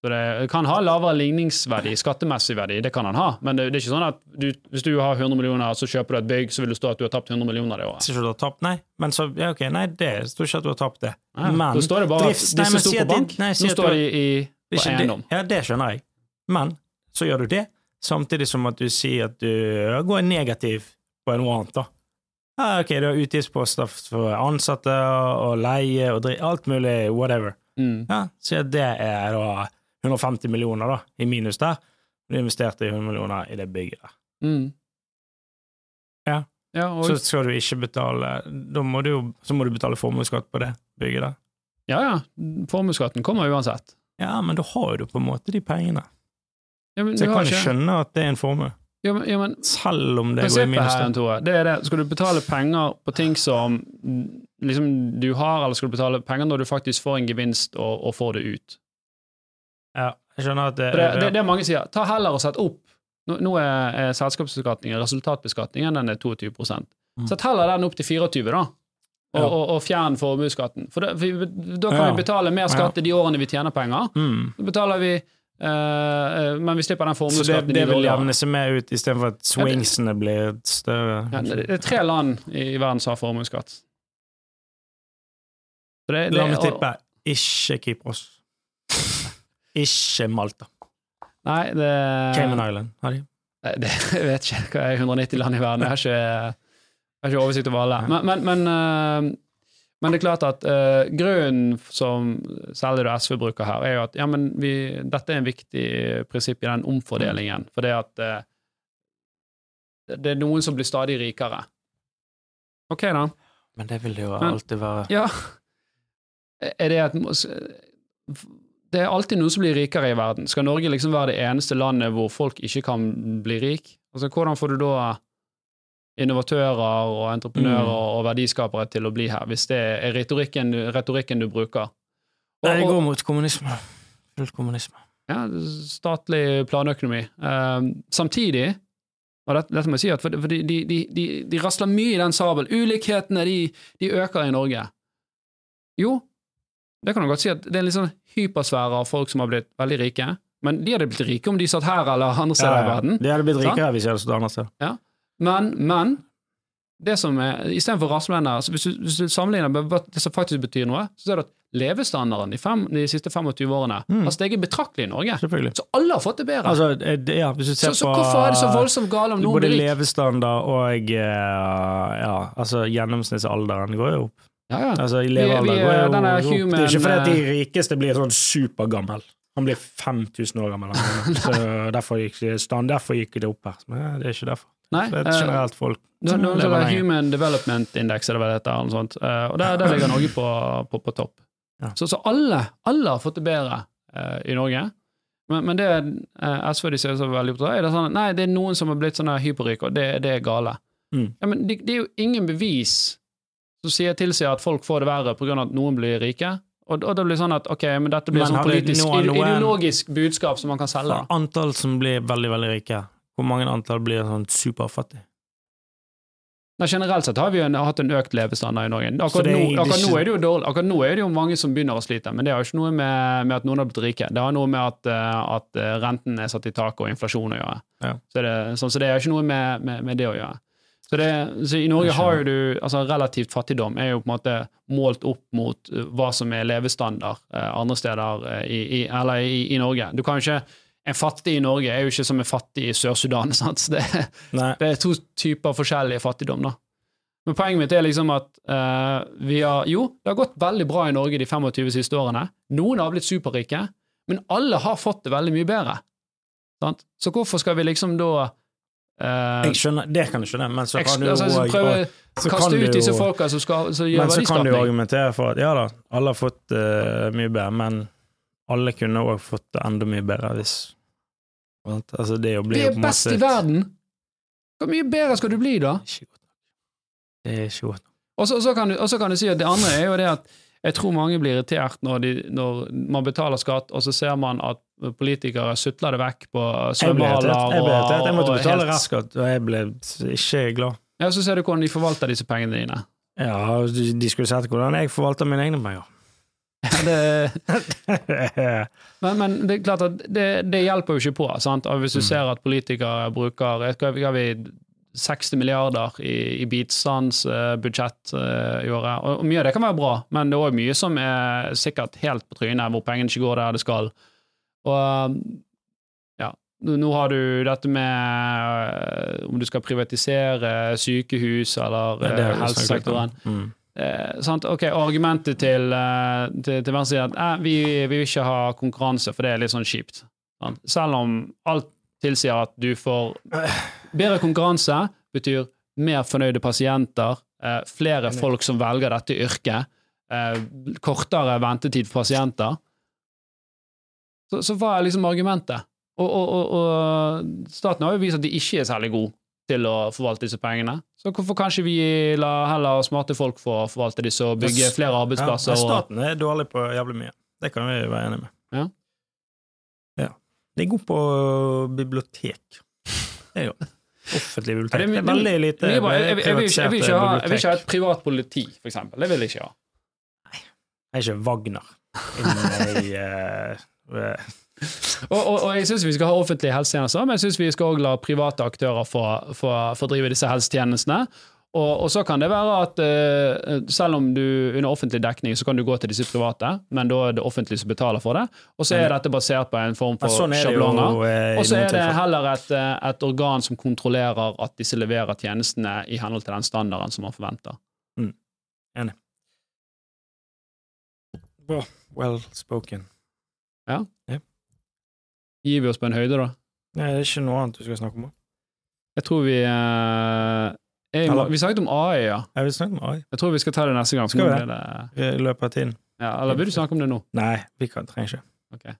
Så det kan ha lavere ligningsverdi, skattemessig verdi, det kan han ha, men det, det er ikke sånn at du, hvis du har 100 millioner, så kjøper du et bygg, så vil det stå at du har tapt 100 millioner det året. Ikke du har tapt, nei. Men så, ja, ok, nei, det står ikke at du har tapt det. Nei, Men da står det bare drifts- at disse sto på bank, nei, nå står de i, på eiendom. Ja, det skjønner jeg. Men så gjør du det, samtidig som at du sier at du går negativ på noe annet, da. Ja, ok, du har utgiftsposter for ansatte og leie og dritt, alt mulig, whatever. Mm. Ja, så det er da 150 millioner da, i minus der. Du investerte i 100 millioner i det bygget der. Mm. Ja. ja og, Så skal du ikke betale Da må du jo så må du betale formuesskatt på det bygget der. ja, ja. Formuesskatten kommer uansett. Ja, men da har du på en måte de pengene. Ja, men, Så jeg kan ikke- skjønne at det er en formue. Ja, men, ja, men Selv om det går i minus. her. Tore, det er det. Skal du betale penger på ting som liksom du har, eller skal du betale penger når du faktisk får en gevinst og, og får det ut? Ja, jeg skjønner at det, det, det, det er mange sier. Ta heller og sett opp. Nå, nå er, er selskapsbeskatningen, resultatbeskatningen, den er 22 Mm. Sett heller den opp til 24 da. Og, Ja. og, og fjern formuesskatten. For, for da kan vi betale mer skatt i de årene vi tjener penger. mm. Da betaler vi Men vi slipper den Så det, det vil jevne seg mer ut, istedenfor at swingsene blir større. Ja, det er tre land i verden som har formuesskatt. La meg tippe ikke Kypros. Ikke Malta. Nei, det Cayman Island har de. Det, Jeg vet ikke hva er 190 land i verden. Jeg har ikke, jeg har ikke oversikt over alle. Men, men, men, eh, men det er klart at uh, grunnen som særlig det SV bruker her, er jo at ja, men vi, dette er en viktig prinsipp i den omfordelingen. For det at uh, det er noen som blir stadig rikere. Ok, da. Men det vil det jo alltid være. Ja. Er det et Det er alltid noen som blir rikere i verden. Skal Norge liksom være det eneste landet hvor folk ikke kan bli rik? Altså, hvordan får du da innovatører og entreprenører Mm. og verdiskapere til å bli her, hvis det er retorikken, retorikken du bruker? Og- Det jeg går mot kommunisme. Fullt kommunisme. ja, statlig planøkonomi. Eh, samtidig, og dette, dette må jeg si, at for, for de, de, de, de, rasler mye i den sabel. Ulikhetene, de, de øker i Norge. Jo, det kan du godt si at det er en litt sånn hypersfære av folk som har blitt veldig rike, men de hadde blitt rike om de satt her eller andre steder i verden. De hadde blitt rike hvis de hadde stått andre steder. Men, men det som er, istedenfor raslene altså hvis, hvis du sammenligner med det som faktisk betyr noe, så ser du at levestandarden de, fem, de siste 25 årene Mm. har steget betraktelig i Norge. Så alle har fått det bedre. Altså, eh, ja, hvis du ser så, så på hvorfor er det så voldsomt galt om noen Både blir rik? levestandard og eh, ja, altså gjennomsnittsalderen går jo opp. Ja, ja. Altså, vi levealder er går jo opp. Human, Det er ikke fordi de eh, rikeste blir sånn supergammel. Han blir 5000 år gammel. Så derfor gikk, stand, derfor gikk det opp her. Men det er ikke derfor. Nei, Det er eh, et generelt folk det, som det, er. Human Development Index, eller hva det heter, eller sånt. Eh, og der, der ligger Norge på, på, på topp. Ja. Så, så alle, alle har fått det bedre uh, i Norge. Men, men det uh, SV de ser så veldig opptatt av, er det sånn nei, det er noen som har blitt sånn hyperrike, og det, det er gale. Mm. Ja, men det, det er jo ingen bevis som sier, tilsier at folk får det verre av at noen blir rike. Og, og det blir sånn at ok, men dette blir Men sånn politisk, noen- ideologisk budskap som man kan selge. Antall som blir veldig, veldig rike. Hvor mange antall blir sånn superfattig? Nei, generelt sett har vi jo en, hatt en økt levestandard i Norge. Akkurat, er- nå, er akkurat nå er det jo dårlig. Akkurat nå er det jo mange som begynner å slite, men det har jo ikke noe med, med at noen har blitt rike. Det har noe med at, eh, at eh, renten er satt i taket og inflasjon å gjøre. Ja. Så, det, sånn, så det har ikke noe med, med, med det å gjøre. Så, det, så I Norge har jo du altså Relativt fattigdom er jo på en måte målt opp mot eh, hva som er levestandard andre steder i, i, eller i, i Norge. Du kan jo ikke En fattig i Norge er jo ikke som en fattig i Sør-Sudan. Så Det, det er to typer forskjellig fattigdom, da. Men poenget mitt er liksom at uh, vi har Jo, det har gått veldig bra i Norge de 25 siste årene. Noen har blitt superrike, men alle har fått det veldig mye bedre. Sant? Så hvorfor skal vi liksom da Uh, Jeg skjønner, Det kan du skjønne, men så kan du altså, prøve så kaste ut disse folka som, skal, som gjør Men så kan du jo argumentere for at ja da, alle har fått uh, mye bedre, men alle kunne òg fått det enda mye bedre hvis? Altså, det å bli Vi er best i verden! Hvor mye bedre skal du bli, da? Det er ikke godt nok. Og så, kan du, kan du si at det andre er jo det at jeg tror mange blir irritert når, de, når man betaler skatt, og så ser man at politikere sutler det vekk på svømmehaller Jeg, ble irritert. jeg måtte betale helt- restskatt, og jeg ble ikke glad. Ja, så ser du hvordan de forvalter disse pengene dine. Ja, de skulle sett hvordan jeg forvalter mine egne penger. Det, men, men det er klart at det, det hjelper jo ikke på. Sant? Og hvis du Mm. ser at politikere bruker hva vi 60 milliarder i, i bistandsbudsjett uh, i året. Og, og mye av det kan være bra, men det er òg mye som er sikkert helt på trynet, hvor pengene ikke går der det skal. Og ja, nå, har du dette med uh, om du skal privatisere sykehus eller om. helsesektoren. Mm. Eh, sant? Ok, og Argumentet til, eh, til, til venstre er at eh, vi, vi vil ikke ha konkurranse, for det er litt sånn kjipt. Sant? Selv om alt tilsier at du får bedre konkurranse, betyr mer fornøyde pasienter, eh, flere folk som velger dette yrket, eh, kortere ventetid for pasienter. Så, så hva er liksom argumentet? Og, og, og, og staten har jo vist at de ikke er særlig gode til å forvalte disse pengene. Så hvorfor kan ikke vi la heller smarte folk få forvalte disse og bygge flere arbeidsplasser? Ja, staten er dårlig på jævlig mye. Det kan vi være enige med. Ja. Ja. De er gode på bibliotek. Det er jo offentlig bibliotek. Ja, det er veldig lite jeg, jeg, jeg, vil ikke, vil ha, jeg vil ikke ha et privat politi, for eksempel. Det vil jeg ikke ha. Nei. Jeg er ikke Wagner inne i eh, Og, og, og jeg syns vi skal ha offentlige helsetjenester, men jeg syns vi skal også la private aktører få, få, få drive disse helsetjenestene. Og, og så kan det være at uh, selv om du under offentlig dekning, så kan du gå til disse private, men da er det offentlige som betaler for det. Og så er dette basert på en form for sånn er sjablonger. eh, Og så er det heller et, eh, et organ som kontrollerer at disse leverer tjenestene i henhold til den standarden som man forventer. Bra. Well spoken. Gir vi oss på en høyde, da? Nei, det er ikke noe annet du skal snakke om? Jeg tror vi eh, mål. Vi snakket om AI, ja. Jeg vil snakke om AI Jeg tror vi skal ta det neste gang. Skal vi det- i løpet av tiden. Ja, eller vil du snakke om det nå? Nei, vi kan, trenger ikke. Ok.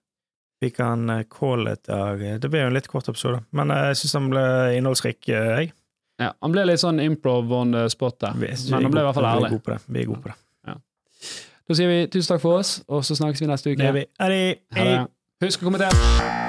Vi kan call calle et dag. Det blir jo en litt kort episode, men eh, jeg syns den ble innholdsrik. eh, Jeg. Ja, han ble litt sånn improv on the spot der, men han ble i hvert fall Vi er ærlig. gode på det. Vi er gode på det. Da sier vi tusen takk for oss, og så snakkes vi neste uke. Det er vi. Det. Husk å kommentere!